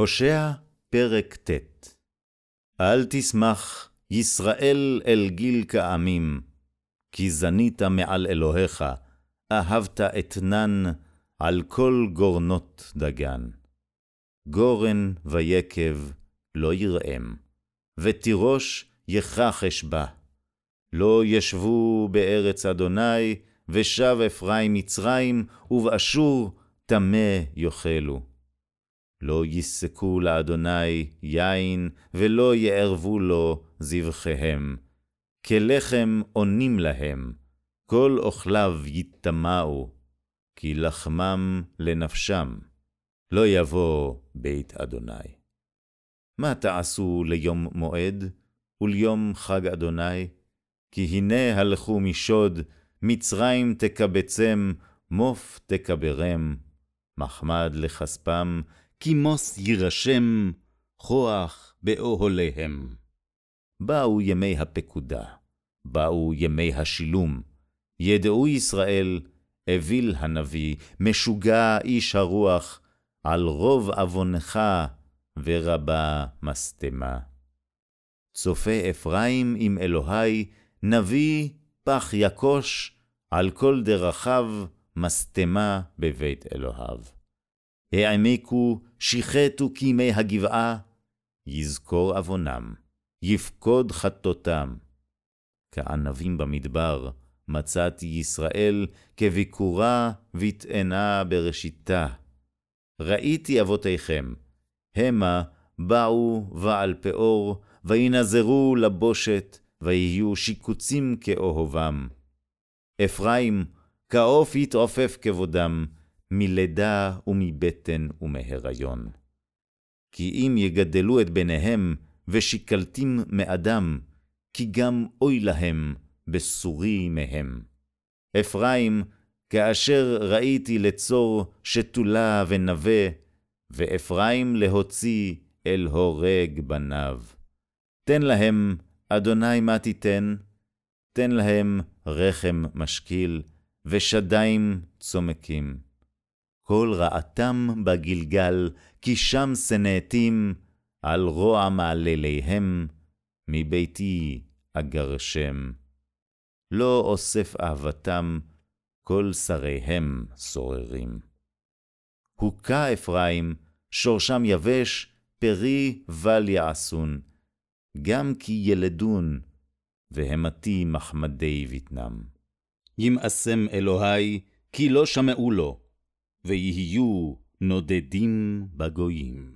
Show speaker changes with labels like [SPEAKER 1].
[SPEAKER 1] הושע, פרק ט. אל תשמח, ישראל אל גיל כעמים, כי זנית מעל אלוהיך, אהבת אתנן על כל גורנות דגן. גורן ויקב לא יראם, ותירוש יכחש בה. לא ישבו בארץ אדוני, ושב אפרים מצרים, ובאשור טמא יאכלו. לא יסקו לאדוני יין, ולא יערבו לו זבחיהם. כלחם עונים להם, כל אוכליו יטמאו, כי לחמם לנפשם, לא יבוא בית אדוני. מה תעשו ליום מועד, וליום חג אדוני? כי הנה הלכו משוד, מצרים תקבצם, מוף תקברם, מחמד לכספם, כימוס יירשם, כוח באוהליהם. באו ימי הפקודה, באו ימי השילום, ידעו ישראל, אוויל הנביא, משוגע איש הרוח, על רוב עוונך ורבה משטמה. צופה אפרים עם אלוהי, נביא פח יקוש, על כל דרכיו משטמה בבית אלוהיו. העמיקו, שיחתו כימי הגבעה, יזכור עוונם, יפקוד חטאותם. כענבים במדבר, מצאתי ישראל כביקורה ותאנה בראשיתה. ראיתי אבותיכם, המה באו בעל פאור, וינזרו לבושת, ויהיו שיקוצים כאוהבם. אפרים, כעוף יתעופף כבודם, מלידה ומבטן ומהיריון. כי אם יגדלו את בניהם, ושיקלתים מאדם, כי גם אוי להם בסורי מהם. אפרים, כאשר ראיתי לצור שתולה ונווה, ואפרים להוציא אל הורג בניו. תן להם, אדוני מה תיתן? תן להם רחם משקיל, ושדיים צומקים. כל רעתם בגלגל, כי שם שנאתים, על רוע מעלליהם, מביתי אגרשם. לא אוסף אהבתם, כל שריהם סוררים. הוכה אפרים, שורשם יבש, פרי בל יעשון, גם כי ילדון, והמתי מחמדי בטנם. ימאסם אלוהי, כי לא שמעו לו, ויהיו נודדים בגויים.